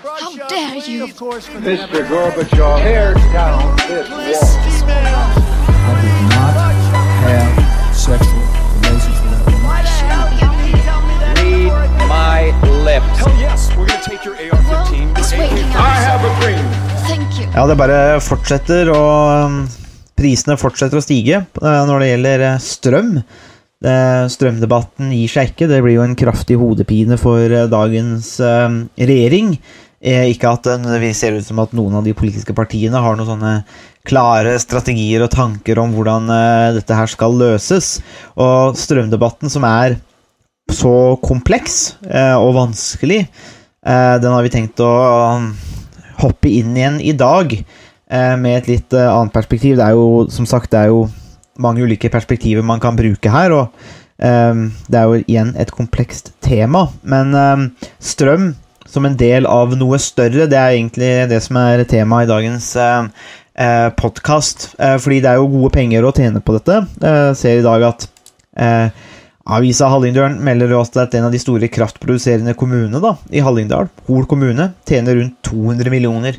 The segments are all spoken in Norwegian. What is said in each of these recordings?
How dare you? Mr. Gorbachev, tear down this wall. I did not have sexual relations with that woman. Read my lips. Hell yes, we're gonna take your AR-15. It's waking up. I have a dream. Thank you. Ja, det bare fortsetter, og um, prisene fortsetter å stige eh, når det gjelder eh, strøm. Eh, Strømdebatten gir seg ikke. Det blir jo en kraftig hodepine for eh, dagens eh, regjering. Ikke at vi ser ut som at noen av de politiske partiene har noen sånne klare strategier og tanker om hvordan dette her skal løses. Og strømdebatten, som er så kompleks og vanskelig, den har vi tenkt å um, hoppe inn igjen i dag med et litt annet perspektiv. Det er jo, som sagt, det er jo mange ulike perspektiver man kan bruke her, og um, det er jo igjen et komplekst tema. Men um, strøm som en del av noe større, det er egentlig det som er temaet i dagens uh, uh podkast. Uh, fordi det er jo gode penger å tjene på dette. Jeg ser i dag at eh, Avisa Hallingdølen melder også at en av de store kraftproduserende kommunene da, i Hallingdal, Hol kommune, tjener rundt 200 millioner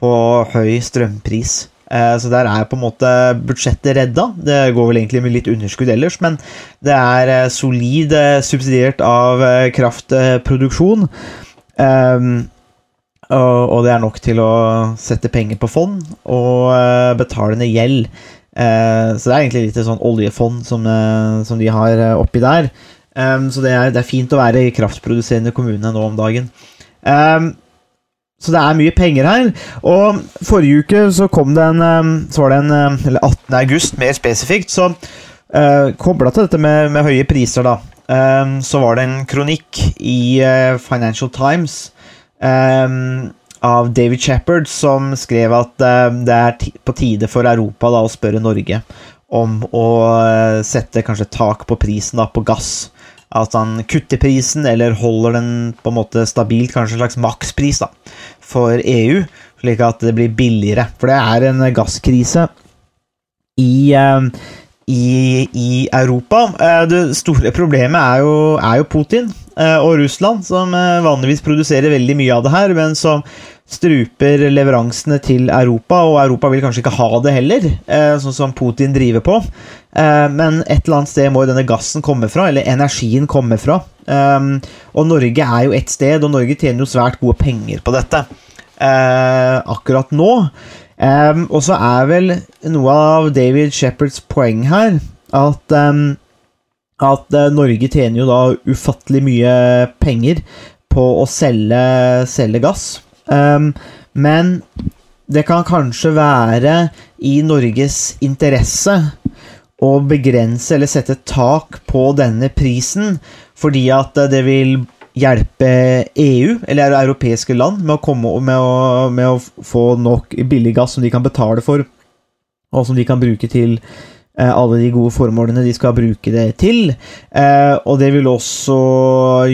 på høy strømpris. Eh, Så der er på en måte budsjettet redda. Det går vel egentlig med litt underskudd ellers, men det er eh, solid eh, subsidiert av kraftproduksjon. Ehm, og det er nok til å sette penger på fond og betalende gjeld. Så det er egentlig litt sånn oljefond som, de har oppi der. Ehm, så det er, fint å være i kraftproduserende kommune nå om dagen. Så det er mye penger her. Og forrige uke så kom det en ehm, Så var det en ehm, Eller 18. august, mer spesifikt, så uh, kobla til dette med, med høye priser, da. Um, så var det en kronikk i uh, Financial Times um, av David Shepherd som skrev at uh, det er på tide for Europa da, å spørre Norge om å eh, sette kanskje tak på prisen da, på gass. At han kutter prisen, eller holder den på en måte stabilt, kanskje en slags makspris da, for EU, slik at det blir billigere. For det er en gasskrise i, eh, i, i Europa. Eh, Det store problemet er jo, er jo Putin eh, og Russland, som vanligvis produserer veldig mye av det her, men som struper leveransene til Europa, og Europa vil kanskje ikke ha det heller, sånn som Putin driver på. Eh, Men et eller annet sted må jo denne gassen komme fra, eller energien komme fra. Um, Og Norge er jo et sted, og Norge tjener jo svært gode penger på dette eh, akkurat nå. Um, og så er vel noe av David Shepherds poeng her at um, at eh, Norge tjener jo da ufattelig mye penger på å selge, selge gass. Um, men det kan kanskje være i Norges interesse å begrense eller sette tak på denne prisen, fordi at eh, det vil hjelpe EU, eller europeiske land, med å, komme, med å, med å få nok billig gass som de kan betale for, og som de kan bruke til eh, alle de gode formålene de skal bruke det til. Eh, og det vil også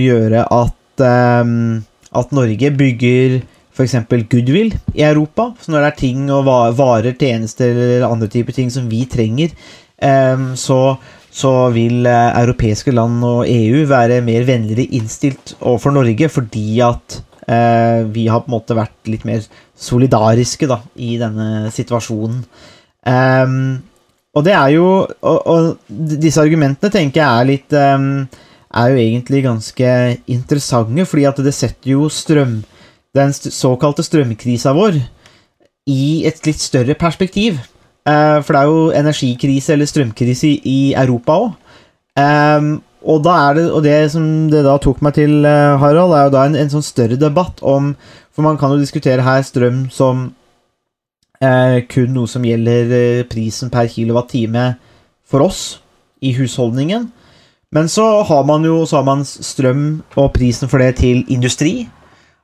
gjøre at, at Norge bygger f.eks. goodwill i Europa. Så når det er ting og va- varer, tjenester eller andre typer ting som vi trenger, så, så vil eh, europeiske land og EU være mer vennligere innstilt overfor Norge, fordi at eh, vi har på en måte vært litt mer solidariske da, i denne situasjonen. Um, og det er jo og, og disse argumentene tenker jeg er litt um, Er jo egentlig ganske interessante, fordi at det setter jo strøm Den såkalte strømkrisa vår i et litt større perspektiv. Eh, for det er jo energikrise eller strømkrise i, Europa òg. og, da er det, og det som det da tok meg til, eh, Harald, er jo da en, en sånn større debatt om For man kan jo diskutere her strøm som eh, kun noe som gjelder eh, prisen per kilowattime for oss i husholdningen. Men så har man jo har man strøm og prisen for det til industri.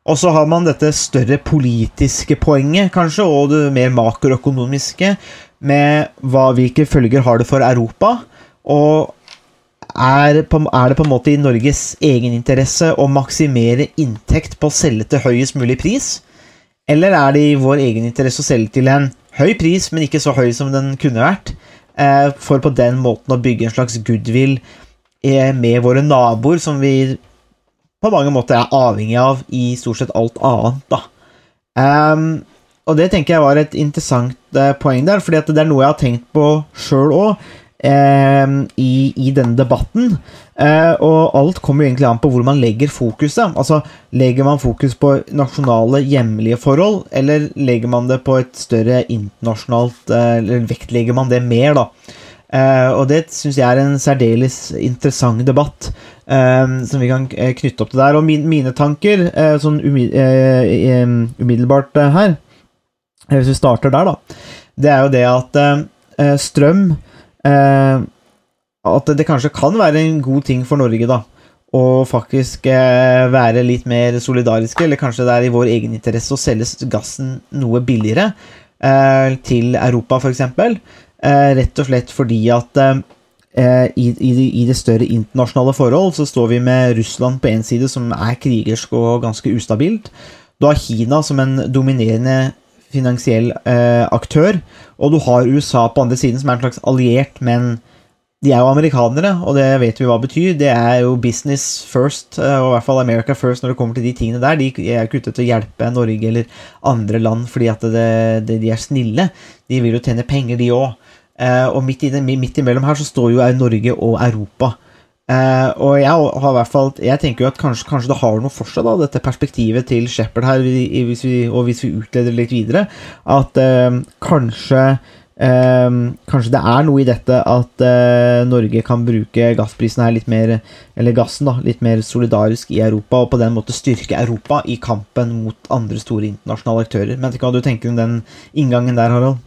Og så har man dette større politiske poenget, kanskje, og det mer makroøkonomiske, med hva, hvilke følger har det for Europa. Og er, på, er det på en måte i Norges egeninteresse å maksimere inntekt på å selge til høyest mulig pris? Eller er det i vår egen interesse å selge til en høy pris, men ikke så høy som den kunne vært, eh, for på den måten å bygge en slags goodwill eh, med våre naboer, som vi på mange måter er avhengig av i stort sett alt annet, da. Um, og det tenker jeg var et interessant uh, poeng der, fordi det er noe jeg har tenkt på sjøl òg. i, i denne debatten. Uh, og alt kommer jo egentlig an på hvor man legger fokuset. Altså, Legger man fokus på nasjonale, hjemlige forhold, eller legger man det på et større internasjonalt uh, Eller vektlegger man det mer, da? Og det syns jeg er en særdeles interessant debatt. Eh, som vi kan eh, knytte opp til der. Og min, mine tanker, eh, sånn eh, umiddelbart her, hvis vi starter der, da, det er jo det at strøm At det kanskje kan være en god ting for Norge, da. Å faktisk være litt mer solidariske, eller kanskje det er i vår egen interesse å selge gassen noe billigere eh, til Europa, f.eks. Eh, rett og slett fordi at eh, i, i, i det større internasjonale forhold så står vi med Russland på én side, som er krigersk og ganske ustabilt. Du har Kina som en dominerende finansiell eh, aktør, og du har USA på andre siden, som er en slags alliert, men de er jo amerikanere, og det vet vi hva det betyr. Det er jo business first, eh, og i hvert fall America first når det kommer til de tingene der. De er ikke ute til å hjelpe Norge eller andre land fordi at det, det, de er snille. De vil jo tjene penger, de òg. Eh, og midt, i midt imellom her så står jo Norge og Europa. Eh, og jeg har i hvert fall Jeg tenker jo at kanskje, kanskje det har noe for seg, da, dette perspektivet til Shepherd her, hvis vi, og hvis vi utleder litt videre, at eh, kanskje eh, Kanskje det er noe i dette at Norge kan bruke gassprisen her litt mer Eller gassen, da, litt mer solidarisk i Europa, og på den måte styrke Europa i kampen mot andre store internasjonale aktører. Men hva du tenker om den inngangen der, Harald?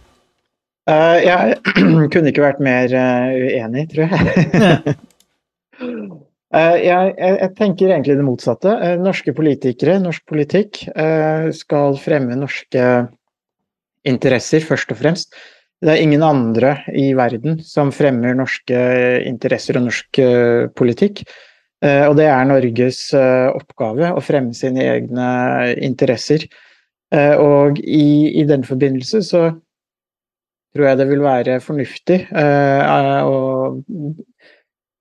Eh, jeg kunne ikke vært mer eh, uenig, tror jeg. Eh, jeg, jeg, jeg tenker egentlig det motsatte. Norske politikere, norsk politikk, skal fremme norske interesser, først og fremst. Det er ingen andre i verden som fremmer norske interesser og norsk politikk. Og det er Norges oppgave å fremme sine egne interesser. Og i, i den forbindelse så tror jeg det vil være fornuftig eh, og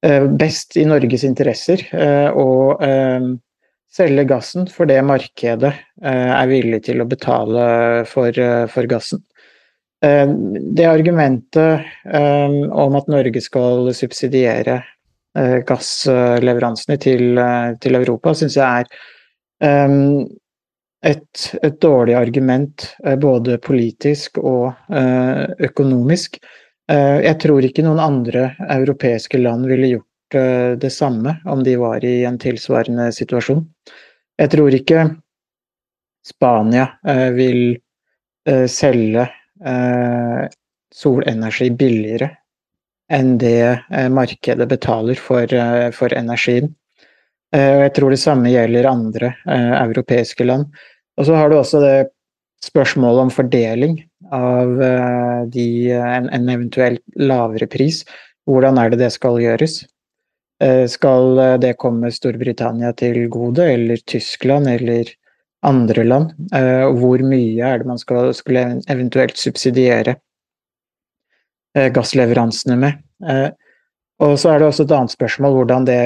eh, best i Norges interesser eh, å eh, selge gassen for det markedet eh, er villig til å betale for, eh, for gassen. Eh, Det argumentet eh, om at Norge skal subsidiere eh, gassleveransene til, eh, til Europa, syns jeg er eh, et, et dårlig argument, eh, både politisk og eh, økonomisk. Eh, Jeg tror ikke noen andre europeiske land ville gjort det samme om de var i en tilsvarende situasjon. Jeg tror ikke Spania vil selge solenergi billigere enn det markedet betaler for, for energien. Eh, og jeg tror det samme gjelder andre eh, europeiske land. Og så har du også det spørsmålet om fordeling av eh, de, en, en eventuelt lavere pris. Hvordan er det det skal gjøres? Eh, Skal eh, det komme Storbritannia til gode, eller Tyskland, eller andre land? Eh, Hvor mye er det man skal, skulle eventuelt subsidiere eh, gassleveransene med? Og så er det også et annet spørsmål hvordan det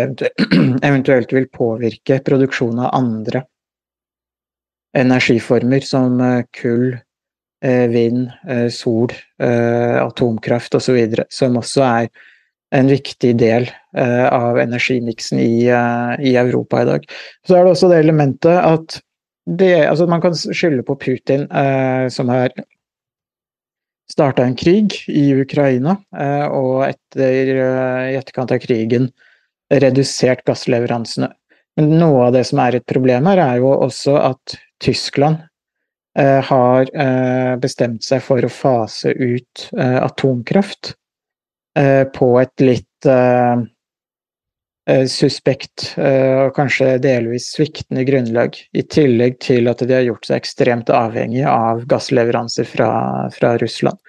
eventuelt vil påvirke produksjonen av andre energiformer, som eh, kull, eh, vind, eh, sol, atomkraft osv., som også er en viktig del av energimiksen i, i Europa i dag. Så er det også det elementet at det, altså man kan skylde på Putin, som har starta en krig i Ukraina, eh, og etter, eh, i etterkant av krigen redusert gassleveransene. Men noe av det som er et problem her, er jo også at Tyskland eh, har bestemt seg for å fase ut atomkraft på et litt suspekt eh, og kanskje delvis sviktende grunnlag, i tillegg til at de har gjort seg ekstremt avhengig av gassleveranser fra, fra Russland.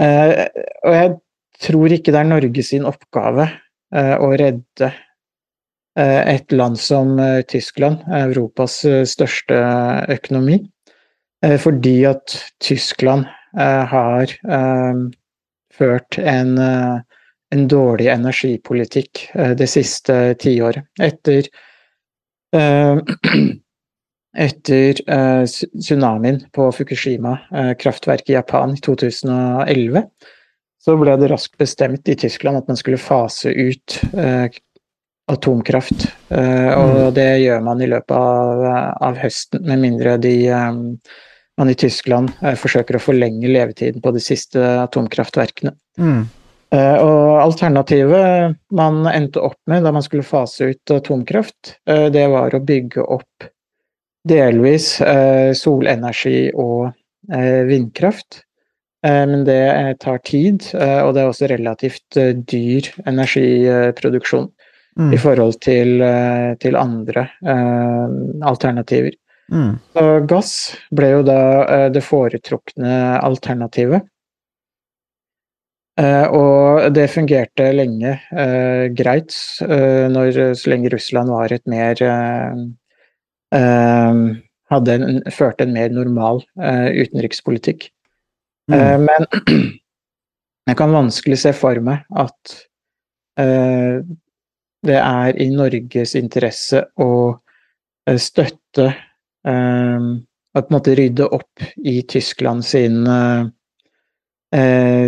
Eh, og jeg tror ikke det er Norge sin oppgave eh, å redde eh, et land som eh, Tyskland, Europas eh, største økonomi, eh, fordi at Tyskland eh, har eh, ført en, eh, en dårlig energipolitikk eh, det siste tiåret. Etter Eh, etter eh, tsunamien på Fukushima kraftverk i Japan i 2011, så ble det raskt bestemt i Tyskland at man skulle fase ut atomkraft. Og det gjør man i løpet av, av høsten, med mindre de, man i Tyskland forsøker å forlenge levetiden på de siste atomkraftverkene. Mm. Eh, og alternativet man endte opp med da man skulle fase ut atomkraft, eh, det var å bygge opp delvis eh, solenergi og vindkraft. Men det tar tid, og det er også relativt dyr energiproduksjon Mm. i forhold til, til andre alternativer. Mm. Så gass ble jo da det foretrukne alternativet. Eh, og det fungerte lenge eh, greit, eh, når, så lenge Russland var et mer hadde en, førte en mer normal utenrikspolitikk. Eh, Mm. men jeg kan vanskelig se for meg at eh, det er i Norges interesse å støtte Å på en måte rydde opp i Tyskland sin,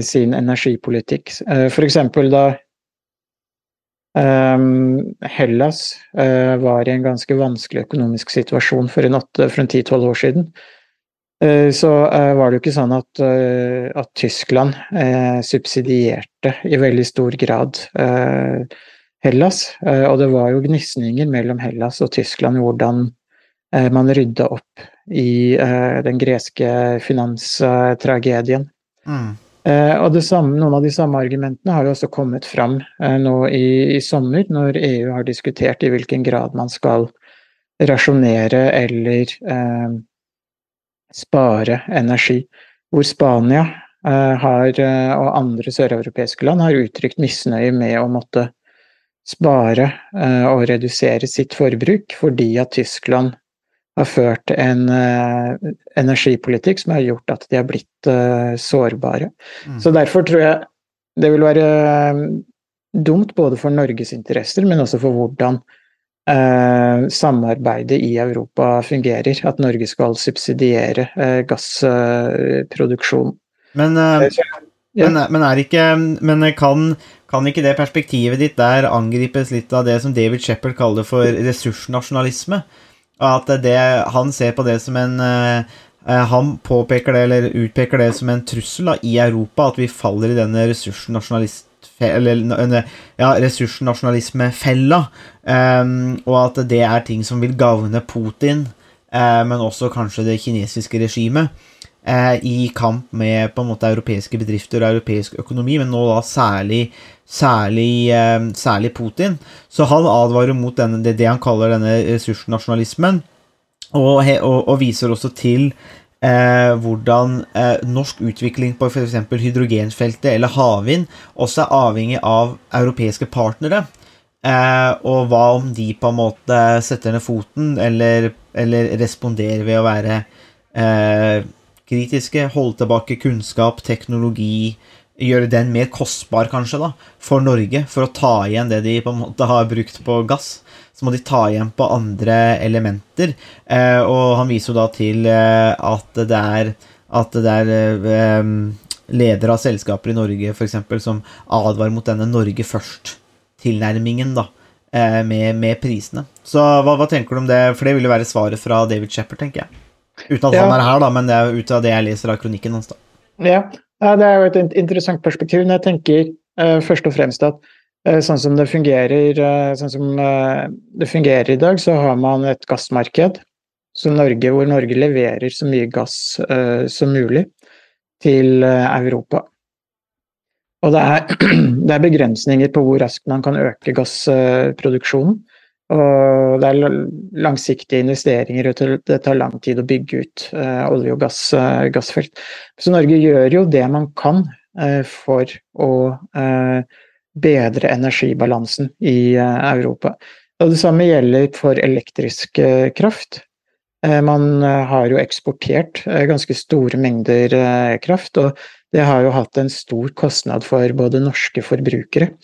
sin energipolitikk. Eh, eksempel da eh, Hellas eh, var i en ganske vanskelig økonomisk situasjon for en en ti-tolv år siden. Eh, Så eh, var det jo ikke sånn at, eh, at Tyskland eh, subsidierte i veldig stor grad eh, Hellas. Eh, Og det var jo gnisninger mellom Hellas og Tyskland i hvordan eh, man rydda opp i eh, den greske finanstragedien. Eh, og samme, noen av de samme argumentene har jo også kommet fram uh, nå i, i sommer, når EU har diskutert i hvilken grad man skal rasjonere eller uh, spare energi. Hvor Spania eh, har, eh, og andre søreuropeiske land har uttrykt misnøye med å måtte spare eh, og redusere sitt forbruk fordi at Tyskland har ført en uh, energipolitikk som har gjort at de har blitt uh, sårbare. Mm. Så derfor tror jeg det vil være eh, dumt både for Norges interesser, men også for hvordan uh, samarbeidet i Europa fungerer. At Norge skal subsidiere gassproduksjon. Men, Ja. men, men er ikke Men kan, kan ikke det perspektivet ditt der angripes litt av det som David Shepherd kaller for ressursnasjonalisme? At det, han ser på det som en eh, eh, Han påpeker det, eller utpeker det som en trussel da, i Europa, at vi faller i denne ressursnasjonalismefella, ja, um, og at det er ting som vil gagne Putin, uh, men også kanskje det kinesiske regimet, uh, i kamp med på en måte europeiske bedrifter og europeisk økonomi, men nå da særlig, særlig, eh, særlig Putin. Så han advarer mot denne, det, det han kaller denne ressursnasjonalismen, og, og, og viser også til eh, hvordan eh, norsk utvikling på f.eks. hydrogenfeltet eller havvind også er avhengig av europeiske partnere. Eh, og hva om de på en måte setter ned foten eller, eller responderer ved å være eh, kritiske, holde tilbake kunnskap, teknologi, gjøre den mer kostbar kanskje da, for Norge, for å ta igjen det de på en måte har brukt på gass. Så må de ta igjen på andre elementer. Eh, og han viser jo da til eh, at det er, at det er eh, ledere av selskaper i Norge for eksempel, som advarer mot denne Norge først-tilnærmingen da, eh, med, med prisene. Så hva, hva tenker du om det? For det vil jo være svaret fra David Shepherd, tenker jeg. Uten at Ja. han er her, da, men det er ut av det jeg leser av kronikken hans. da. Ja, ja, det er jo et interessant perspektiv. Men jeg tenker uh, først og fremst at uh, sånn som det fungerer uh, sånn som det fungerer i dag, så har man et gassmarked Norge, hvor Norge leverer så mye gass som mulig til Europa. Og det er, det er begrensninger på hvor raskt man kan øke gassproduksjonen. Og det er langsiktige investeringer, og det- tar lang tid å bygge ut eh, olje- og gass, eh, gassfelt. Så Norge gjør jo det man kan eh, for å bedre energibalansen i Europa. Og det samme gjelder for elektrisk kraft. Man har jo eksportert ganske store mengder kraft, og det har jo hatt en stor kostnad for både norske forbrukere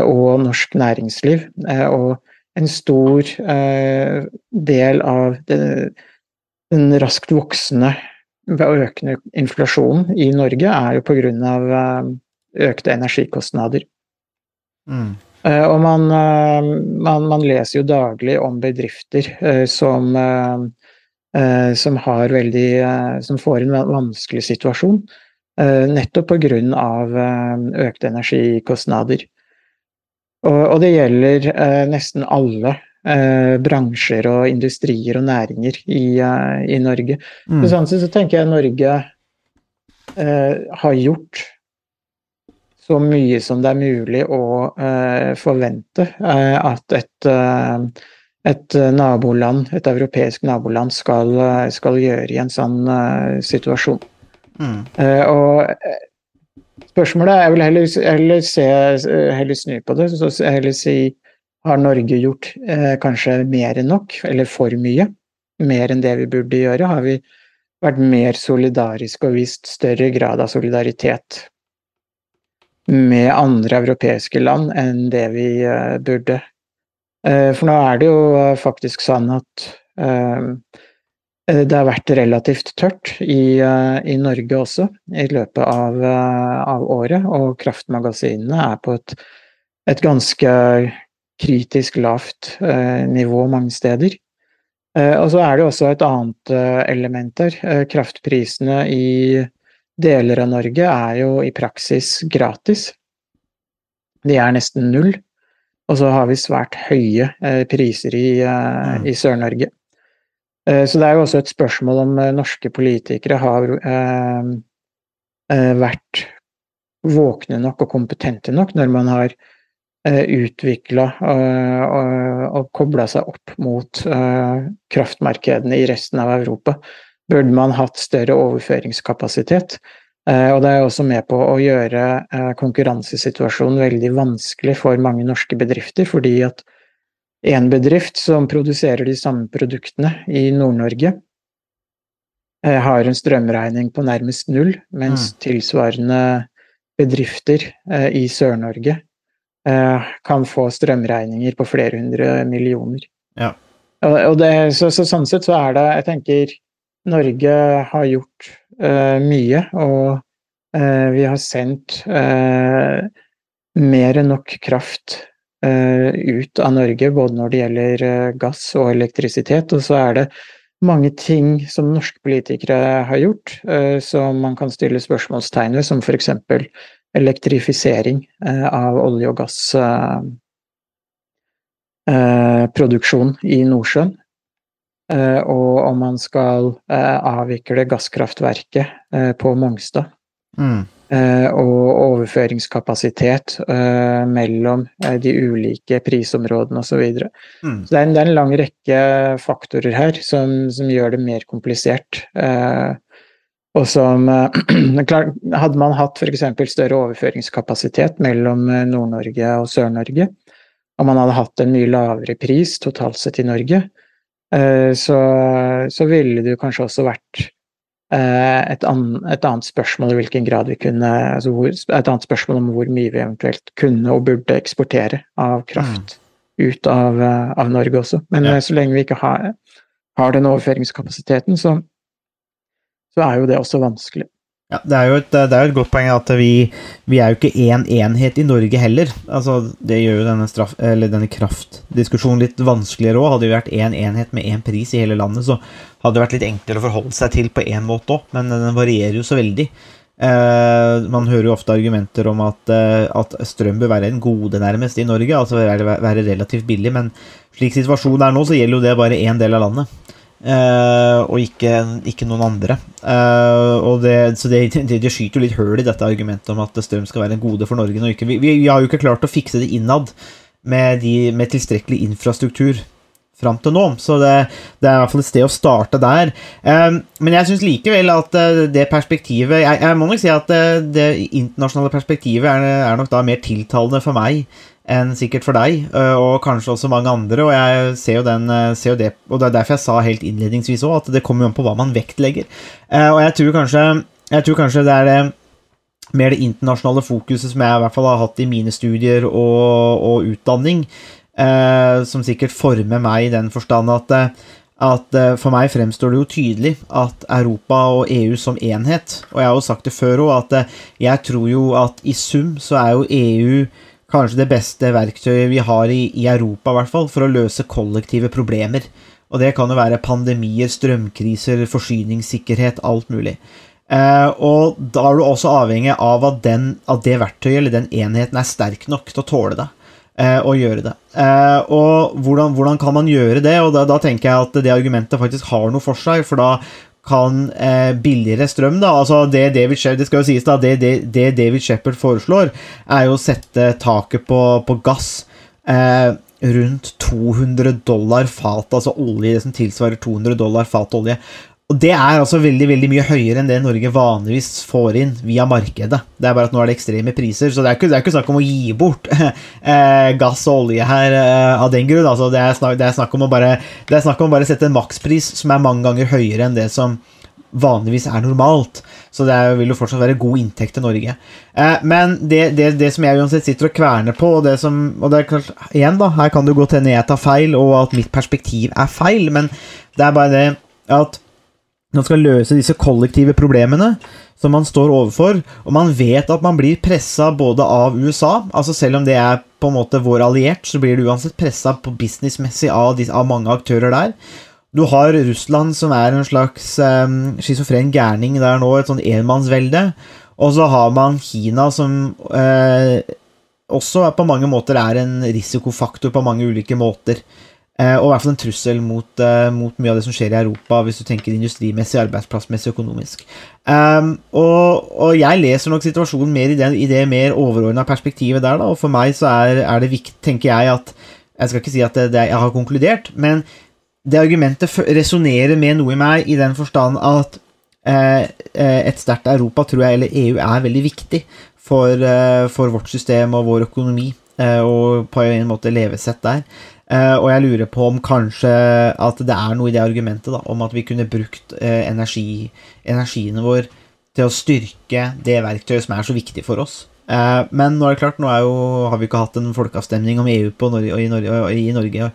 og norsk næringsliv. Og en stor eh, del av det, den raskt voksende økende inflasjonen i Norge er jo pga. Eh, økte energikostnader. Mm. Eh, og man, eh, man, man, leser jo daglig om bedrifter eh, som, som har veldig Som får en vanskelig situasjon. Nettopp pga. økte energikostnader. Og, og det gjelder nesten alle eh, bransjer og industrier og næringer i, eh, i Norge. Mm. Så sånn sett så tenker jeg Norge eh, har gjort så mye som det er mulig å eh, forvente eh, at et, eh, et naboland, et europeisk naboland skal, skal, gjøre i en sånn situasjon. Mm. og spørsmålet er vel heller, heller, se, heller snu på det, så heller si har Norge gjort eh, kanskje mer enn nok, eller for mye? Mer enn det vi burde gjøre? Har vi vært mer solidariske og vist større grad av solidaritet med andre europeiske land enn det vi eh, burde? Eh, for nå er det jo faktisk sånn at eh, det har vært relativt tørt i, eh, i, Norge også i løpet av, eh, av året, og kraftmagasinene er på et, et ganske kritisk lavt eh, nivå mange steder. Eh, og så er det også et annet eh, element der. Kraftprisene i deler av Norge er jo i praksis gratis. De er nesten null. Og så har vi svært høye priser i, mm. i Sør-Norge. Så det er jo også et spørsmål om norske politikere har vært våkne nok og kompetente nok når man har Eh, utvikla eh, og, kobla seg opp mot eh, kraftmarkedene i resten av Europa. Burde man hatt større overføringskapasitet? Og det er også med på å gjøre konkurransesituasjonen veldig vanskelig for mange norske bedrifter, fordi at en bedrift som produserer de samme produktene i Nord-Norge, har en strømregning på nærmest null, mens mm. tilsvarende bedrifter i Sør-Norge Eh, kan få strømregninger på flere hundre millioner. Ja. Og det, så, så, sånn sett så er det Jeg tenker Norge har gjort uh, mye, og uh, vi har sendt uh, mer enn nok kraft ut av Norge, både når det gjelder gass og elektrisitet. Og så er det mange ting som norske politikere har gjort, som man kan stille spørsmålstegn ved, som f.eks elektrifisering eh, av olje- og gassproduksjon eh, i Nordsjøen. Eh, og om man skal avvikle gasskraftverket på Mongstad. Mm. Og overføringskapasitet mellom de ulike prisområdene osv. Så, videre. mm. så det er, en, det er en lang rekke faktorer her som, som gjør det mer komplisert. Og som eh, Hadde man hatt f.eks. større overføringskapasitet mellom eh, Nord-Norge og Sør-Norge, og man hadde hatt en mye lavere pris totalt sett i Norge, eh, så, så ville det jo kanskje også vært et, an, et, annet spørsmål i hvilken grad vi kunne altså hvor, Et annet spørsmål om hvor mye vi eventuelt kunne og burde eksportere av kraft mm. ut av, av, Norge også. Men ja. så lenge vi ikke har, har den overføringskapasiteten, så så er jo det også vanskelig. Ja, det er jo et, er et godt poeng at vi, vi, er jo ikke én en enhet i Norge heller. Altså, det gjør jo denne, straff, denne kraftdiskusjonen litt vanskeligere òg. Hadde vi vært én en enhet med én pris i hele landet, så hadde det vært litt enklere å forholde seg til på én måte òg, men den varierer jo så veldig. Eh, man hører jo ofte argumenter om at, eh, at, strøm bør være en gode nærmest i Norge, altså være, være relativt billig, men slik situasjonen er nå, så gjelder jo det bare én del av landet. Uh, og ikke, ikke, noen andre. Uh, det, så det, det, det, skyter jo litt høl i dette argumentet om at strøm skal være en gode for Norge. Ikke, vi, vi, har jo ikke klart å fikse det innad med, de, med tilstrekkelig infrastruktur fram til nå. Så det, det, er i hvert fall et sted å starte der. Uh, men jeg syns likevel at det perspektivet jeg, jeg, må nok si at det, internasjonale perspektivet er, er nok da mer tiltalende for meg enn sikkert for deg, øh, og kanskje også mange andre. Og jeg ser jo, den, øh, ser jo det, og det er derfor jeg sa helt innledningsvis òg, at det kommer jo an på hva man vektlegger. Øh, og jeg tror kanskje, jeg tror kanskje det er det mer det internasjonale fokuset som jeg i hvert fall har hatt i mine studier og, og utdanning. eh, som sikkert former meg i den forstand at, eh, at eh, for meg fremstår det jo tydelig at Europa og EU som enhet, og jeg har jo sagt det før òg, at eh, jeg tror jo at i sum så er jo EU kanskje det beste verktøyet vi har i, i Europa, i hvert fall, for å løse kollektive problemer. Og det kan jo være pandemier, strømkriser, forsyningssikkerhet, alt mulig. Eh, og da er du også avhengig av at, den, at det verktøyet eller den enheten er sterk nok til å tåle det. Eh, og gjøre det. Eh, og hvordan, hvordan, kan man gjøre det? Og da, da, tenker jeg at det argumentet faktisk har noe for seg, for da kan eh, billigere strøm da, altså det David det skal jo sies da, det, det, det David Shepherd foreslår, er jo å sette taket på, på gass eh, rundt 200 dollar fat, altså olje som tilsvarer 200 dollar fat olje. Og det er altså veldig veldig mye høyere enn det Norge vanligvis får inn via markedet. Det er bare at nå er det ekstreme priser, så det er ikke, det er ikke snakk om å gi bort eh, gass og olje her eh, av den grunn. Altså, det, er snakk, det, er snakk, om å bare, det er snakk om å bare sette en makspris som er mange ganger høyere enn det som vanligvis er normalt. Så det er, vil jo fortsatt være god inntekt til Norge. Eh, men det, det, det, som jeg uansett sitter og kverner på, og det som Og det er klart, igjen, da, her kan det godt hende jeg tar feil, og at mitt perspektiv er feil, men det er bare det at man skal løse disse kollektive problemene som man står overfor, og man vet at man blir pressa både av USA, altså selv om det er på en måte vår alliert, så blir du uansett pressa businessmessig av, av, mange aktører der. Du har Russland, som er en slags um, schizofren gærning der nå, et sånn enmannsvelde. Og så har man Kina, som uh, også på mange måter er en risikofaktor på mange ulike måter. Eh, og i hvert fall en trussel mot, uh, mot, mye av det som skjer i Europa, hvis du tenker industrimessig, arbeidsplassmessig, økonomisk. Um, og, og, jeg leser nok situasjonen mer i det, i det mer overordna perspektivet der, da, og for meg så er, er, det viktig, tenker jeg, at Jeg skal ikke si at det, det, jeg har konkludert, men det argumentet resonnerer med noe i meg i den forstand at eh, et sterkt Europa, tror jeg, eller EU, er veldig viktig for, for vårt system og vår økonomi, og på en måte levesett der. Uh, og jeg lurer på om kanskje at det er noe i det argumentet da, om at vi kunne brukt uh, energi, energiene vår til å styrke det verktøyet som er så viktig for oss. Uh, men nå er det klart, nå er jo, har vi ikke hatt en folkeavstemning om EU Norge, i Norge, i Norge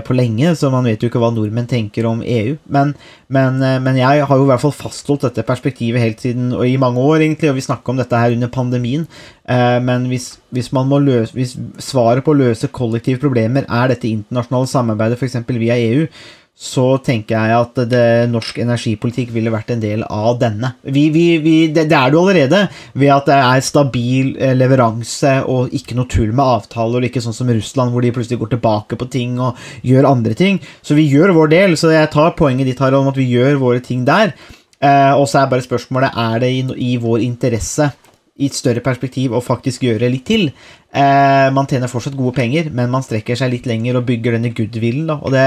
på lenge, så man vet jo ikke hva nordmenn tenker om EU. Men, men, eh, men, jeg har jo i hvert fall fastholdt dette perspektivet helt siden, og i mange år, egentlig, og vi snakka om dette her under pandemien. Eh, men hvis, hvis, løse, hvis svaret på å løse kollektive problemer er dette internasjonale samarbeidet, f.eks. via EU, så tenker jeg at det, norsk energipolitikk ville vært en del av denne. Vi, vi, vi, det, det, er det allerede, ved at det er stabil eh, leveranse og ikke noe tull med avtaler, og ikke sånn som Russland, hvor de plutselig går tilbake på ting og gjør andre ting. Så vi gjør vår del, så jeg tar poenget ditt her om at vi gjør våre ting der. Eh, og så er bare spørsmålet er det i, i vår interesse i et større perspektiv å faktisk gjøre litt til. Eh, man tjener fortsatt gode penger, men man strekker seg litt lenger og bygger denne goodwillen. Det,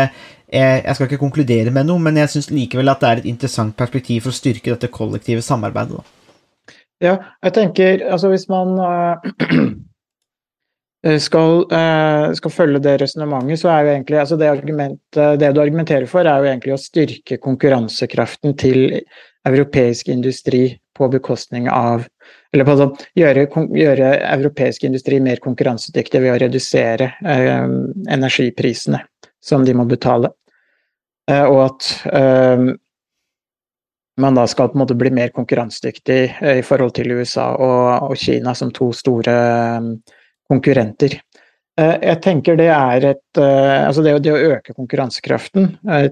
eh, jeg skal ikke konkludere med noe, men jeg syns likevel at det er et interessant perspektiv for å styrke dette kollektive samarbeidet. Da. Ja, jeg tenker altså hvis man uh, skal, uh, skal, følge det resonnementet, så er jo egentlig altså det, det du argumenterer for, er jo egentlig å styrke konkurransekraften til europeisk industri på bekostning av eller på sånn, gjøre, gjøre, europeisk industri mer konkurransedyktig ved å redusere eh, energiprisene som de må betale. Eh, og at eh, man da skal på en måte bli mer konkurransedyktig eh, i forhold til USA og, og Kina som to store eh, konkurrenter. Eh, jeg tenker det er et Altså det, det å øke konkurransekraften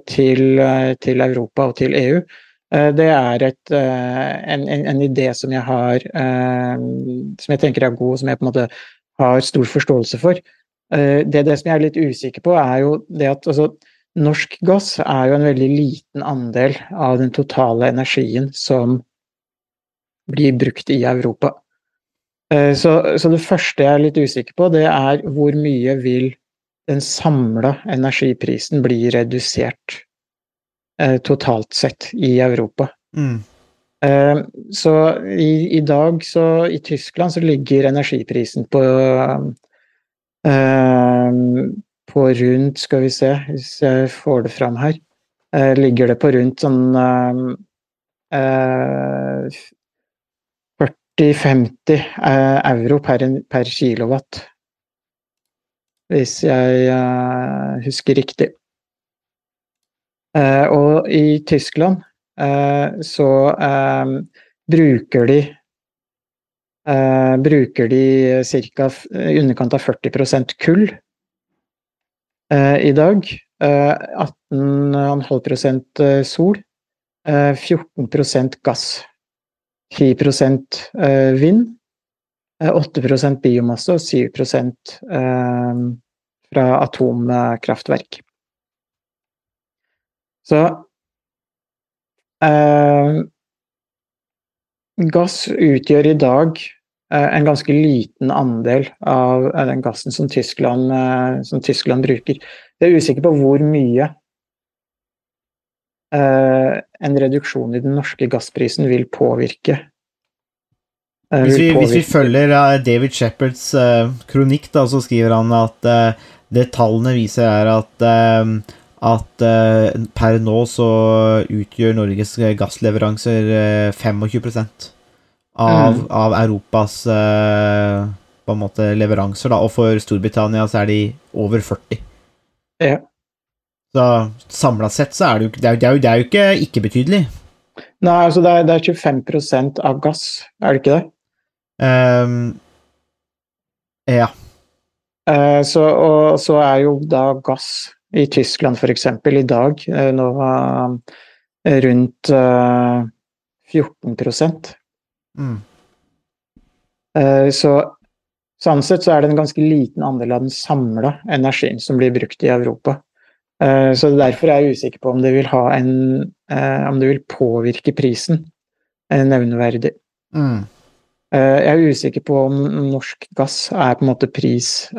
til, til Europa og til EU det er et, eh, en, en, en, idé som jeg har eh, Som jeg tenker er god, som jeg på en måte har stor forståelse for. Det, det som jeg er litt usikker på, er jo det at altså, norsk gass er jo en veldig liten andel av den totale energien som blir brukt i Europa. Så, så det første jeg er litt usikker på, det er hvor mye vil den samla energiprisen bli redusert Eh, totalt sett i Europa. Mm. Eh, så i, i, dag, så i Tyskland, så ligger energiprisen på eh, på rundt, skal vi se, hvis jeg får det fram her, ligger det på rundt sånn 40-50 euro per, per kilowatt. hvis jeg eh, husker riktig. Eh, og i Tyskland eh, så eh, bruker de bruker de i underkant av 40 kull i dag. Eh, 18,5 eh, sol. eh, 14 gass. 10 eh, vind. eh, 8% biomasse og 7 eh, fra atomkraftverk. Så eh, Gass utgjør i dag eh, en ganske liten andel av eh, den gassen som Tyskland, eh, som Tyskland bruker. Jeg er usikker på hvor mye eh, en reduksjon i den norske gassprisen vil påvirke. eh, Hvis vi, hvis vi følger David Shepherds kronikk, da, så skriver han at det tallene viser, er at, at eh, per nå så utgjør Norges gassleveranser eh, 25% av, Mm. av Europas eh, på en måte leveranser, da, og for Storbritannia så er de over 40. Ja. Så samla sett så er det jo, det er, det er jo, det er jo ikke ikke-betydelig. Nei, altså det er, det er 25% av gass, er det ikke det? Um, ja. Eh, Så, og så er jo da gass i Tyskland f.eks. i dag eh, nå eh, rundt eh, 14 Mm. Eh, Så sånn sett så er det en ganske liten andel av den samla energien som blir brukt i Europa. Så derfor er jeg usikker på om det vil ha en Om det vil påvirke prisen nevneverdig. Mm. Jeg er usikker på om norsk gass er på en måte pris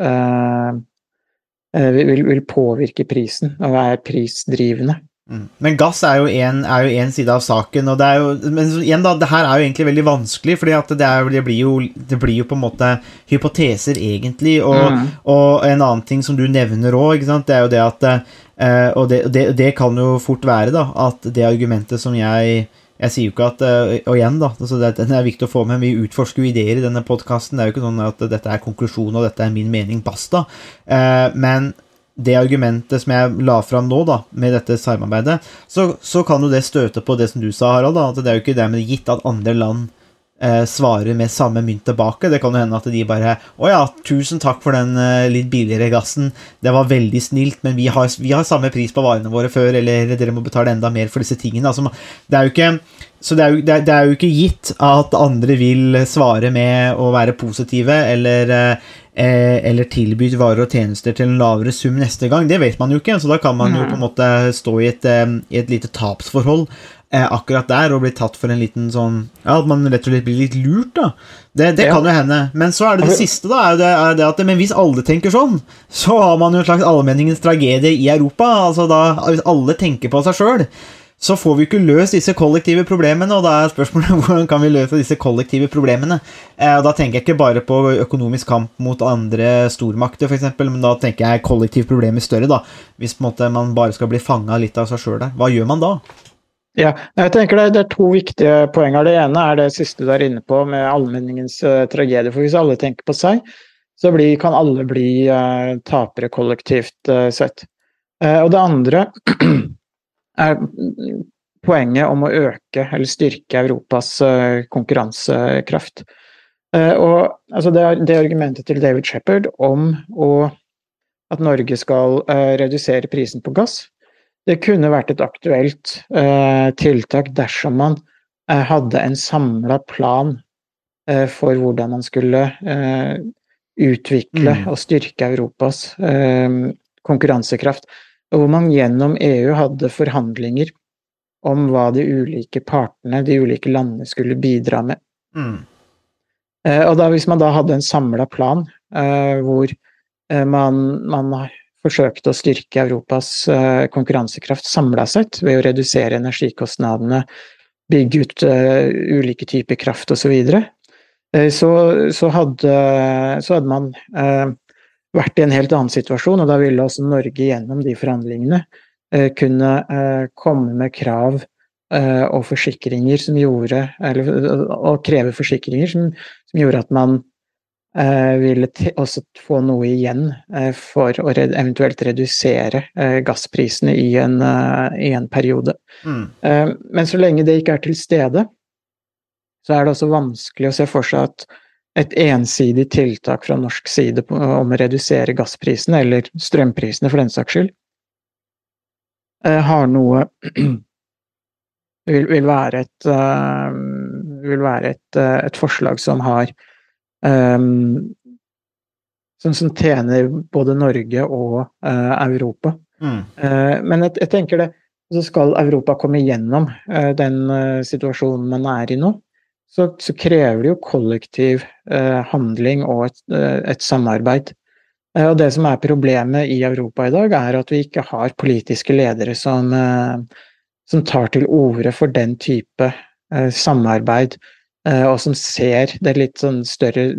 vil, vil påvirke prisen og er prisdrivende. Mm. Men gass er jo en side av saken, og det er jo Men igjen, da, det her er jo egentlig veldig vanskelig, for det, det, blir jo, det blir jo på en måte hypoteser, egentlig, og, Mm. og en annen ting som du nevner òg, det er jo det at eh, Og det, det, det kan jo fort være, da, at det argumentet som jeg jeg sier jo ikke at eh, Og igjen, da, altså det, er viktig å få med. Vi utforsker jo ideer i denne podkasten. Det er jo ikke sånn at dette er konklusjonen, og dette er min mening, basta. Eh, men det argumentet som jeg la fram nå, da, med dette samarbeidet, så, så kan jo det støte på det som du sa, Harald, da, at det er jo ikke dermed gitt at andre land eh, svarer med samme mynt tilbake. Det kan jo hende at de bare Å ja, tusen takk for den eh, litt billigere gassen. Det var veldig snilt, men vi har, vi har samme pris på varene våre før, eller dere må betale enda mer for disse tingene. Altså, det er jo ikke så det er, jo, det, er, det er jo ikke gitt at andre vil svare med å være positive eller, eh, eller tilbyr varer og tjenester til en lavere sum neste gang. Det vet man jo ikke, så da kan man jo på en måte stå i et, eh, i et lite tapsforhold eh, akkurat der og bli tatt for en liten sånn Ja, at man rett og slett blir litt lurt, da. Det, det Ja. kan jo hende. Men så er det det siste, da. Er det, er det at, men hvis alle tenker sånn, så har man jo en slags allmenningens tragedie i Europa. Altså da, Hvis alle tenker på seg sjøl, så får vi ikke løst disse kollektive problemene, og da er spørsmålet hvordan kan vi løse disse kollektive problemene. Eh, og Da tenker jeg ikke bare på økonomisk kamp mot andre stormakter, f.eks., men da tenker jeg kollektivt problemer større, da. Hvis måte man bare skal bli fanga litt av seg sjøl der. Hva gjør man da? Ja, jeg tenker det, er to viktige poenger. Det ene er det siste du er inne på med allmenningens eh, tragedie. For hvis alle tenker på seg, så blir, kan alle bli eh, tapere kollektivt sett. Og det andre er poenget om å øke eller styrke Europas eh, konkurransekraft. Eh, og altså det, det argumentet til David Shepherd om å, at Norge skal eh, redusere prisen på gass, det kunne vært et aktuelt eh, tiltak dersom man eh, hadde en samla plan eh, for hvordan man skulle utvikle Mm. og styrke Europas konkurransekraft. Og hvor man gjennom EU hadde forhandlinger om hva de ulike partene, de ulike landene, skulle bidra med. Mm. Eh, og da, hvis man da hadde en samla plan uh, hvor eh, man, man forsøkte å styrke Europas uh, konkurransekraft samla sett ved å redusere energikostnadene, bygge ut uh, ulike typer kraft osv., så, så, hadde, så hadde man vært i en helt annen situasjon, og da ville også Norge gjennom de forhandlingene eh, kunne eh, komme med krav eh, og forsikringer som gjorde Eller og kreve forsikringer som, som gjorde at man eh, ville også få noe igjen for å red eventuelt redusere gassprisene i en, i en periode. Mm. Eh, Men så lenge det ikke er til stede, så er det også vanskelig å se for seg at et ensidig tiltak fra norsk side om å redusere gassprisene, eller strømprisene for den saks skyld, eh, har noe vil, vil være et eh, vil være et, eh, et forslag som har um, som, som tjener både Norge og Europa. Mm. Men jeg, jeg tenker det så skal Europa komme gjennom eh, den situasjonen man er i nå, så, så krever det jo kollektiv eh, handling og et, eh, et samarbeid. Eh, og det som er problemet i Europa i dag, er at vi ikke har politiske ledere som, eh, som tar til orde for den type eh, samarbeid, eh, og som ser det litt sånn større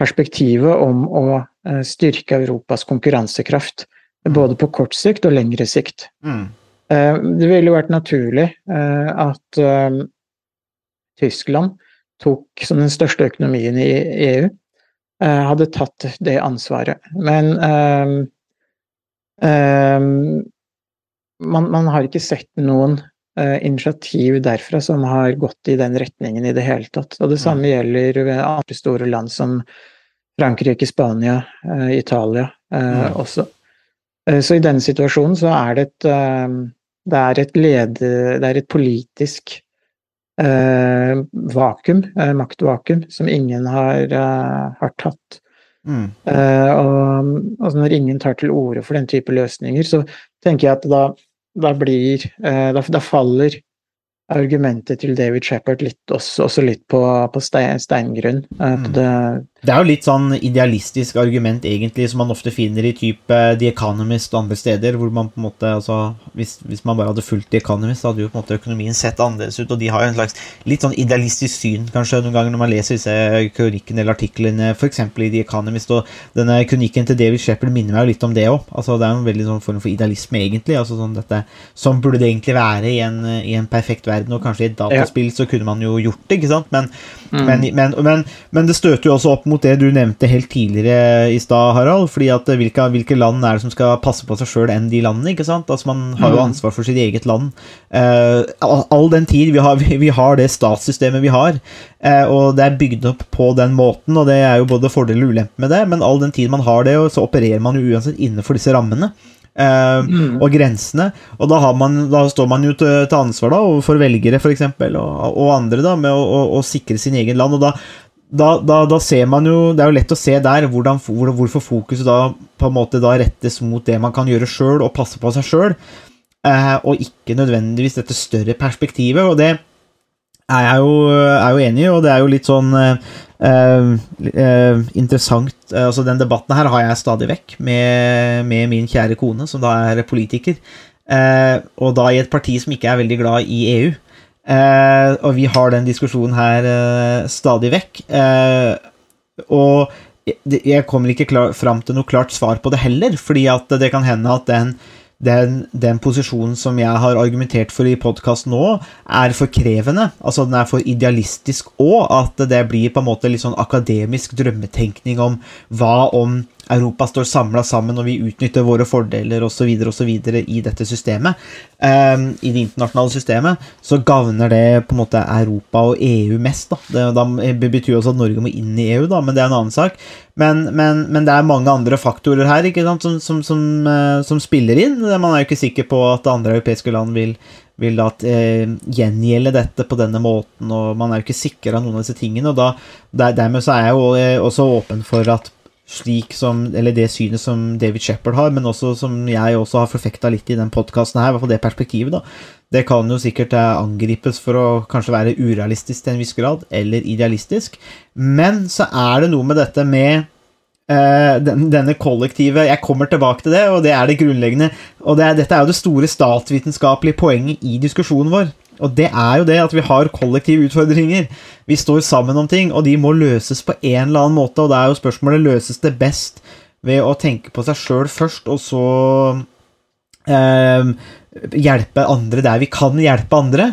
perspektivet om å styrke Europas konkurransekraft. Både på kort sikt og lengre sikt. Mm. Eh, Det ville jo vært naturlig eh, at Tyskland tok, som den største økonomien i EU, eh, hadde tatt det ansvaret. Men eh, eh, man, man har ikke sett noen eh, initiativ derfra som har gått i den retningen i det hele tatt. Og det samme gjelder ved andre store land som Frankrike, Spania, eh, Italia eh, Mm. også. Så i denne situasjonen så er det et, det er et, lede, det er et politisk eh, vakuum, eh, maktvakuum, som ingen har, eh, har tatt. Mm. Eh, og altså når ingen tar til orde for den type løsninger, så tenker jeg at da, da blir da, da faller argumentet til David Shepherd litt, også, også litt på, på stein, steingrunn. Mm. det, Det er jo litt sånn idealistisk argument, egentlig, som man ofte finner i type The Economist og andre steder, hvor man på en måte altså, hvis, hvis man bare hadde fulgt The Economist, så hadde jo på en måte økonomien sett annerledes ut, og de har jo en slags litt sånn idealistisk syn, kanskje, noen ganger når man leser disse kronikkene eller artiklene, f.eks. i The Economist, og denne kronikken til David Shepherd minner meg jo litt om det òg. Altså, det er en veldig sånn form for idealisme, egentlig. altså sånn dette, Sånn burde det egentlig være i en, i en perfekt verden, og kanskje i et dataspill så kunne man jo gjort det, ikke sant? Men, men, men, men, men det støter jo også opp mot det du nevnte helt tidligere i stad, Harald. fordi at hvilke, hvilke land er det som skal passe på seg sjøl enn de landene? ikke sant? Altså Man har jo ansvar for sitt eget land. Uh, all, den tid vi har, vi, vi har det statssystemet vi har, uh, og det er bygd opp på den måten, og det er jo både fordel og ulempe med det, men all den tid man har det, og så opererer man jo uansett innenfor disse rammene. Eh, Og grensene. Og da, har man, da står man jo til, til ansvar da, overfor velgere for eksempel, og, og andre da, med å, å, å sikre sin egen land. og da da, da, da ser man jo Det er jo lett å se der hvordan, hvor, hvorfor fokuset da på en måte da rettes mot det man kan gjøre sjøl, og passe på seg sjøl, eh, og ikke nødvendigvis dette større perspektivet. Og det er jeg jo, er jo enig og det er jo litt sånn Uh, uh, interessant uh, altså Den debatten her har jeg stadig vekk med, med min kjære kone, som da er politiker, og da i et parti som ikke er veldig glad i EU. Og vi har den diskusjonen her stadig vekk. Og jeg kommer ikke klar, fram til noe klart svar på det heller, fordi at det kan hende at den, den, den posisjonen som jeg har argumentert for i podkast nå, er for krevende. Altså den er for idealistisk òg, at det blir på en måte litt sånn akademisk drømmetenkning om hva om Europa står samla sammen og vi utnytter våre fordeler osv. i dette systemet, um, i det internasjonale systemet, så gagner det på en måte Europa og EU mest. Da. Det, det betyr også at Norge må inn i EU, da, men det er en annen sak. Men, men, men det er mange andre faktorer her ikke sant, som, som, som, uh, som spiller inn. Man er jo ikke sikker på at andre europeiske land vil vil da eh, gjengjelde dette på denne måten, og man er jo ikke sikker av noen av disse tingene. og da, der, Dermed så er jeg jo eh, også åpen for at slik som, eller det synet som David Shepherd har, men også som jeg også har forfekta litt i den podkasten her, i hvert fall det perspektivet, da. Det kan jo sikkert eh, angripes for å kanskje være urealistisk til en viss grad, eller idealistisk. Men så er det noe med dette med eh, den, denne kollektive Jeg kommer tilbake til det, og det er det grunnleggende. Og det er, dette er jo det store statsvitenskapelige poenget i diskusjonen vår. Og det er jo det at vi har kollektive utfordringer. Vi står sammen om ting, og de må løses på en eller annen måte. Og det er jo spørsmålet løses det best ved å tenke på seg sjøl først, og så eh, hjelpe andre der vi kan hjelpe andre?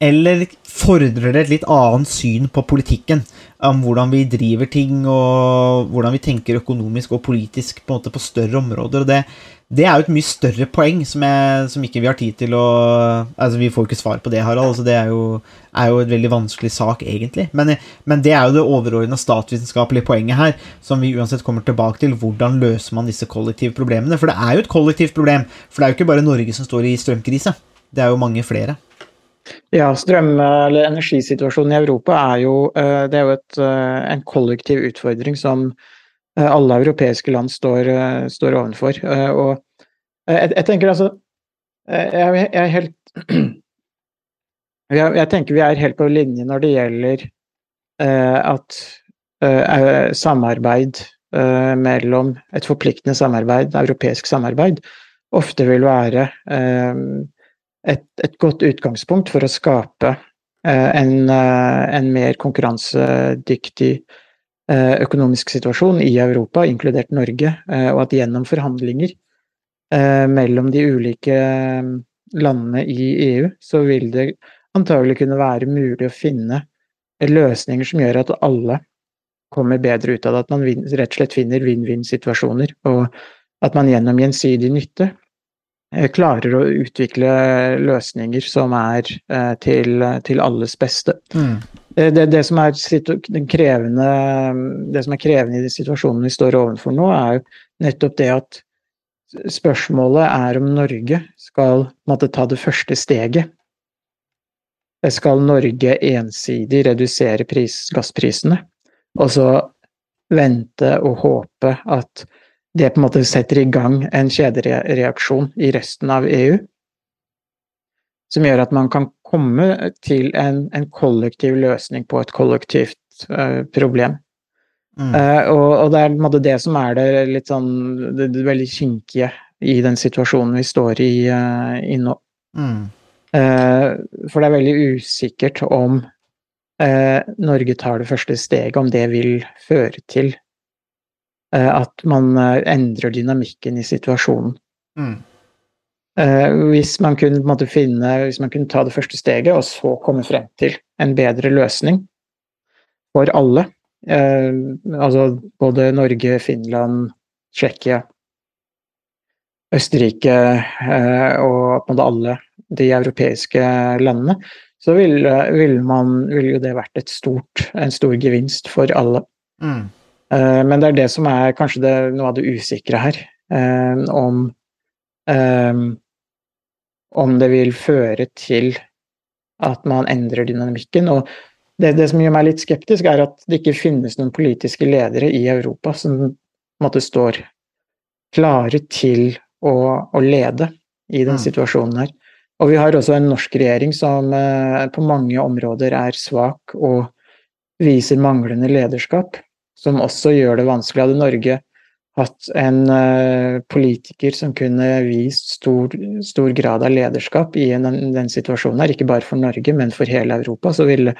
Eller fordrer det et litt annet syn på politikken? Om hvordan vi driver ting, og hvordan vi tenker økonomisk og politisk på, måte på større områder. og det, det er jo et mye større poeng som, jeg, som ikke vi har tid til å Altså, Vi får jo ikke svar på det, Harald. altså Det er jo, er jo et veldig vanskelig sak, egentlig. Men, men det er jo det overordna statsvitenskapelige poenget her, som vi uansett kommer tilbake til. Hvordan løser man disse kollektive problemene? For det er jo et kollektivt problem. For det er jo ikke bare Norge som står i strømkrise. Det er jo mange flere. Ja, strøm- eller energisituasjonen i Europa er jo, eh, det er jo et, eh, en kollektiv utfordring som eh, alle europeiske land står, står ovenfor. Og jeg, jeg tenker altså jeg, jeg, er helt jeg, jeg tenker vi er helt på linje når det gjelder at samarbeid mellom Et forpliktende samarbeid, europeisk samarbeid, ofte vil være et, et, godt utgangspunkt for å skape eh, en, eh, en, mer konkurransedyktig eh, økonomisk situasjon i Europa, inkludert Norge, og at gjennom forhandlinger mellom de ulike landene i EU, så vil det antagelig kunne være mulig å finne løsninger som gjør at alle kommer bedre ut av det. At man rett og slett finner vinn-vinn-situasjoner, og at man gjennom gjensidig nytte klarer å utvikle løsninger som er eh, til, til alles beste. Mm. Eh, det, det, som krevende, det, som er krevende, i de situasjonene vi står overfor nå, er jo nettopp det at spørsmålet er om Norge skal måtte ta det første steget. Skal Norge ensidig redusere pris, gassprisene, og så vente og håpe at det på en måte setter i gang en kjedereaksjon i resten av EU. Som gjør at man kan komme til en, en kollektiv løsning på et kollektivt uh, problem. Mm. Uh, og, og, det er på en måte det som er det litt sånn det, det veldig kinkige i den situasjonen vi står i, uh, i nå. Mm. for det er veldig usikkert om Norge tar det første steget, om det vil føre til at man eh, endrer dynamikken i situasjonen. Mm. Eh, hvis man kunne måte, finne, hvis man kunne ta det første steget, og så komme frem til en bedre løsning for alle, altså både Norge, Finland, Tsjekkia, Østerrike og på en måte alle de europeiske landene, så ville vil vil jo det vært stort, en stor gevinst for alle. Mm. Eh, men det er det som er kanskje det, noe av det usikre her. Eh, om, eh, om det vil føre til at man endrer dynamikken. Og det, det, som gjør meg litt skeptisk, er at det ikke finnes noen politiske ledere i Europa som måte, står klare til å, å lede i den mm. situasjonen her. Og vi har også en norsk regjering som på mange områder er svak og viser manglende lederskap som også gjør det vanskelig. Hadde Norge hatt en uh, politiker som kunne vist stor, stor, grad av lederskap i en, den situasjonen her, ikke bare for Norge, men for hele Europa, så ville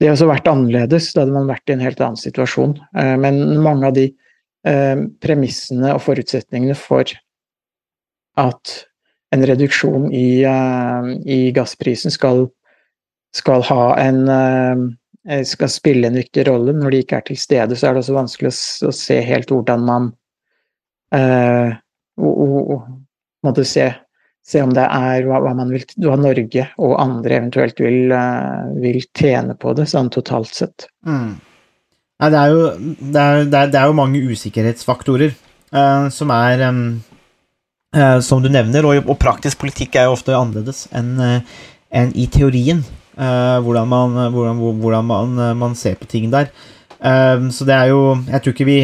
det også vært annerledes. Da hadde man vært i en helt annen situasjon. Uh, men mange av de uh, premissene og forutsetningene for at en reduksjon i, i gassprisen skal, skal ha en Eh, skal spille en viktig rolle. Når de ikke er til stede, så er det også vanskelig å, se helt hvordan man eh, måtte se, se, om det er hva, hva, vil, hva, Norge og andre eventuelt vil, uh, vil, tjene på det, sånn totalt sett. Mm. Nei, det, er jo, det, er, det, er, det er jo mange usikkerhetsfaktorer uh, som er uh, Som du nevner, og, praktisk politikk er jo ofte annerledes enn en i teorien. Uh, hvordan, man, hvordan, hvordan man, eh, man, ser på ting der. Uh, så det er jo Jeg tror ikke vi,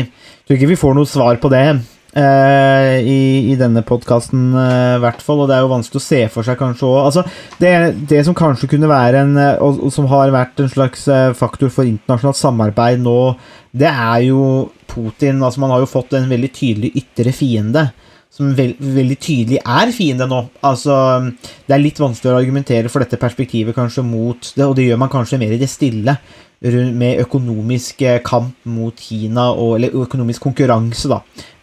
tror ikke vi får noe svar på det i, i, denne podkasten, i hvert fall. Og det er jo vanskelig å se for seg kanskje òg altså, det, det, som kanskje kunne være en og, og, som har vært en slags faktor for internasjonalt samarbeid nå, det er jo Putin. Altså, man har jo fått en veldig tydelig ytre fiende som veld, veldig tydelig er fiende nå. Altså, det er litt vanskelig å argumentere for dette perspektivet kanskje mot det, og det gjør man kanskje mer i det stille, med økonomisk eh, kamp mot Kina, og, eller økonomisk konkurranse da,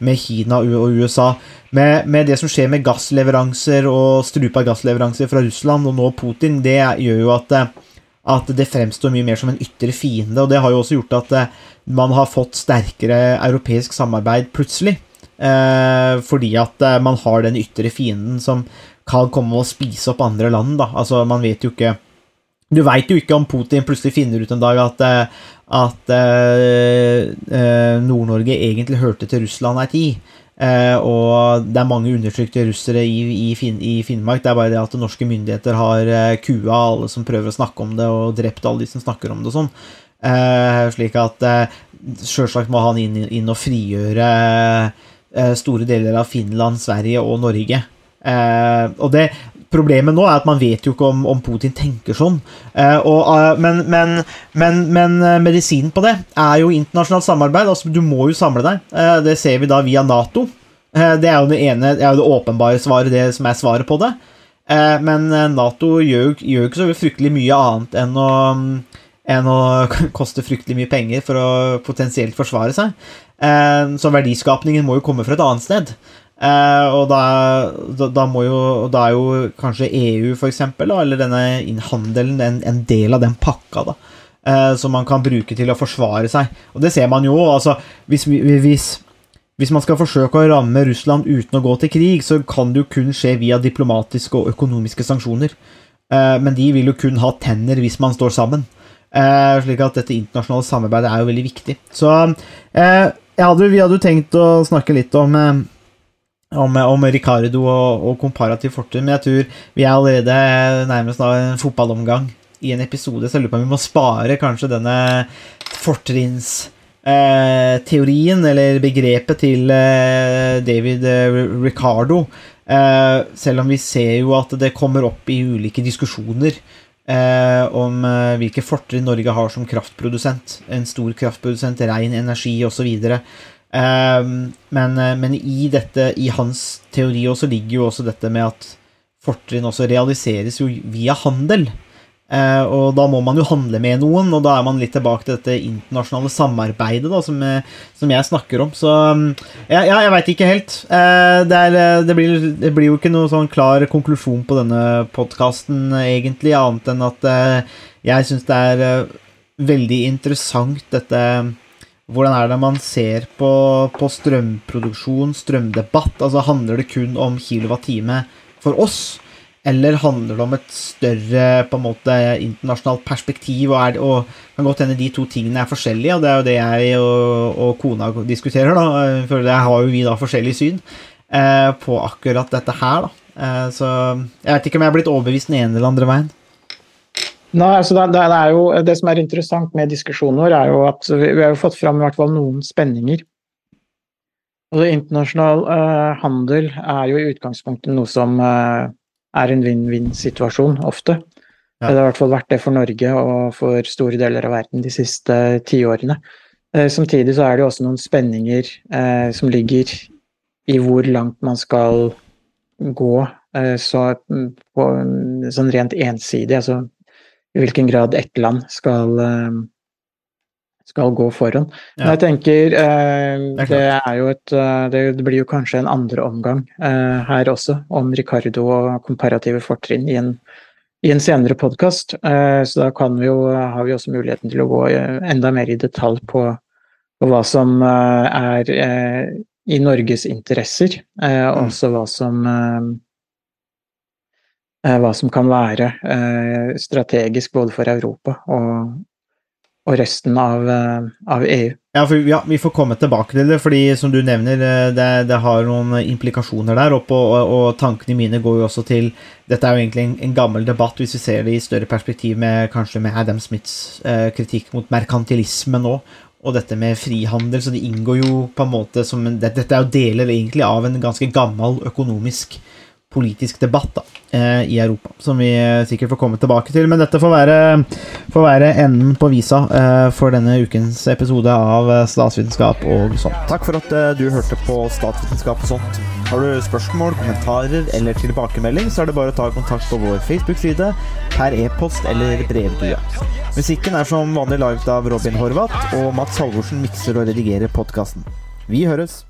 med Kina og USA. Med, med det som skjer med gassleveranser og strupa gassleveranser fra Russland, og nå Putin, det gjør jo at, at det fremstår mye mer som en ytre fiende. Og det har jo også gjort at eh, man har fått sterkere europeisk samarbeid plutselig. Eh, fordi at eh, man har den ytre fienden som kan komme og spise opp andre land, da. Altså, man vet jo ikke Du veit jo ikke om Putin plutselig finner ut en dag at, eh, at Nord-Norge egentlig hørte til Russland ei tid. Og det er mange undertrykte russere i, i, fin, i, Finnmark. Det er bare det at norske myndigheter har kua alle som prøver å snakke om det, og drept alle de som snakker om det og sånn. Slik at eh, sjølsagt må han inn, inn og frigjøre store deler av Finland, Sverige og Norge. Eh, og det Problemet nå er at man vet jo ikke om, om Putin tenker sånn. Eh, og, eh, men, men, men, men eh, medisinen på det er jo internasjonalt samarbeid. altså Du må jo samle deg. Eh, det ser vi da via Nato. Eh, det er jo det ene, det er jo det åpenbare svaret, det som er svaret på det. Eh, men Nato gjør jo ikke så fryktelig mye annet enn å, enn å koste fryktelig mye penger for å potensielt forsvare seg. Så verdiskapningen må jo komme fra et annet sted. Uh, og da, da, da, jo Da er jo kanskje EU, for eksempel, da, eller denne handelen, en, en, del av den pakka, da. Uh, som man kan bruke til å forsvare seg. Og det ser man jo. altså Hvis, hvis, hvis man skal forsøke å ramme Russland uten å gå til krig, så kan det jo kun skje via diplomatiske og økonomiske sanksjoner. Men de vil jo kun ha tenner hvis man står sammen. slik at dette internasjonale samarbeidet er jo veldig viktig. Så hadde, vi hadde jo tenkt å snakke litt om om, om Ricardo og, og komparativ fortrinn, men jeg tror vi er allerede nærmest av en fotballomgang i en episode, så jeg lurer på om vi må spare kanskje denne fortrinnsteorien, eh, eller begrepet, til eh, David eh, Ricardo. Eh, selv om vi ser jo at det kommer opp i ulike diskusjoner eh, om eh, hvilke fortrinn Norge har som kraftprodusent. En stor kraftprodusent, ren energi osv. Eh, men, eh, men, i dette, i hans teori også ligger jo også dette med at fortrinn også realiseres jo via handel. Uh, og da må man jo handle med noen, og da er man litt tilbake til dette internasjonale samarbeidet da, som, eh, som jeg snakker om. Så ja, ja jeg veit ikke helt. Uh, det, er, det, blir, det, blir, jo ikke noen sånn klar konklusjon på denne podkasten, egentlig, annet enn at uh, jeg syns det er veldig interessant, dette hvordan er det man ser på, på strømproduksjon, strømdebatt? Altså Handler det kun om kilowattime for oss? Eller handler det om et større på en måte internasjonalt perspektiv? Og, er det, og kan godt hende de to tingene er forskjellige, og det er jo det jeg og, og kona diskuterer. da, For der har jo vi da forskjellig syn eh, på akkurat dette her. da. Eh, så jeg vet ikke om jeg er blitt overbevist den ene eller andre veien. Nei, altså det, det, er jo, det som er interessant med diskusjonen vår, er jo at vi, har jo fått fram i hvert fall noen spenninger. Altså, internasjonal uh, handel er jo i utgangspunktet noe som uh, er en vinn-vinn-situasjon, ofte. Ja. Det har i hvert fall vært det for Norge og for store deler av verden de siste tiårene. Eh, samtidig så er det jo også noen spenninger eh, som ligger i hvor langt man skal gå så, på, sånn rent ensidig. altså i hvilken grad ett land skal, eh, skal gå foran. Men jeg tenker eh, det et eh, Det blir jo kanskje en andre omgang her også, om Ricardo og komparative fortrinn i en, i en senere podkast. Så da kan vi jo, har vi også muligheten til å gå enda mer i detalj på, på hva som er i Norges interesser, og mm. også hva som Eh, hva som kan være eh, strategisk både for Europa og, og resten av, eh, av, EU. Ja, for, ja, Vi får komme tilbake til det, fordi som du nevner, det, det har noen implikasjoner der. Og, og, og, tankene mine går jo også til Dette er jo egentlig en, en, gammel debatt, hvis vi ser det i større perspektiv med kanskje med Adam Smiths eh, kritikk mot merkantilisme nå. Og dette med frihandel, så det inngår jo på en måte som Dette er jo deler egentlig av en ganske gammel økonomisk politisk debatt da, eh, i Europa, som vi sikkert får komme tilbake til. Men dette får være, får være enden på visa eh, for denne ukens episode av eh, Statsvitenskap og sånt. Takk for at du hørte på Statsvitenskap og sånt. Har du spørsmål, kommentarer eller tilbakemelding, så er det bare å ta kontakt på vår Facebook-side, per e-post eller brevdue. Musikken er som vanlig laget av Robin Horvath, og Mats Halvorsen mikser og redigerer podkasten. Vi høres!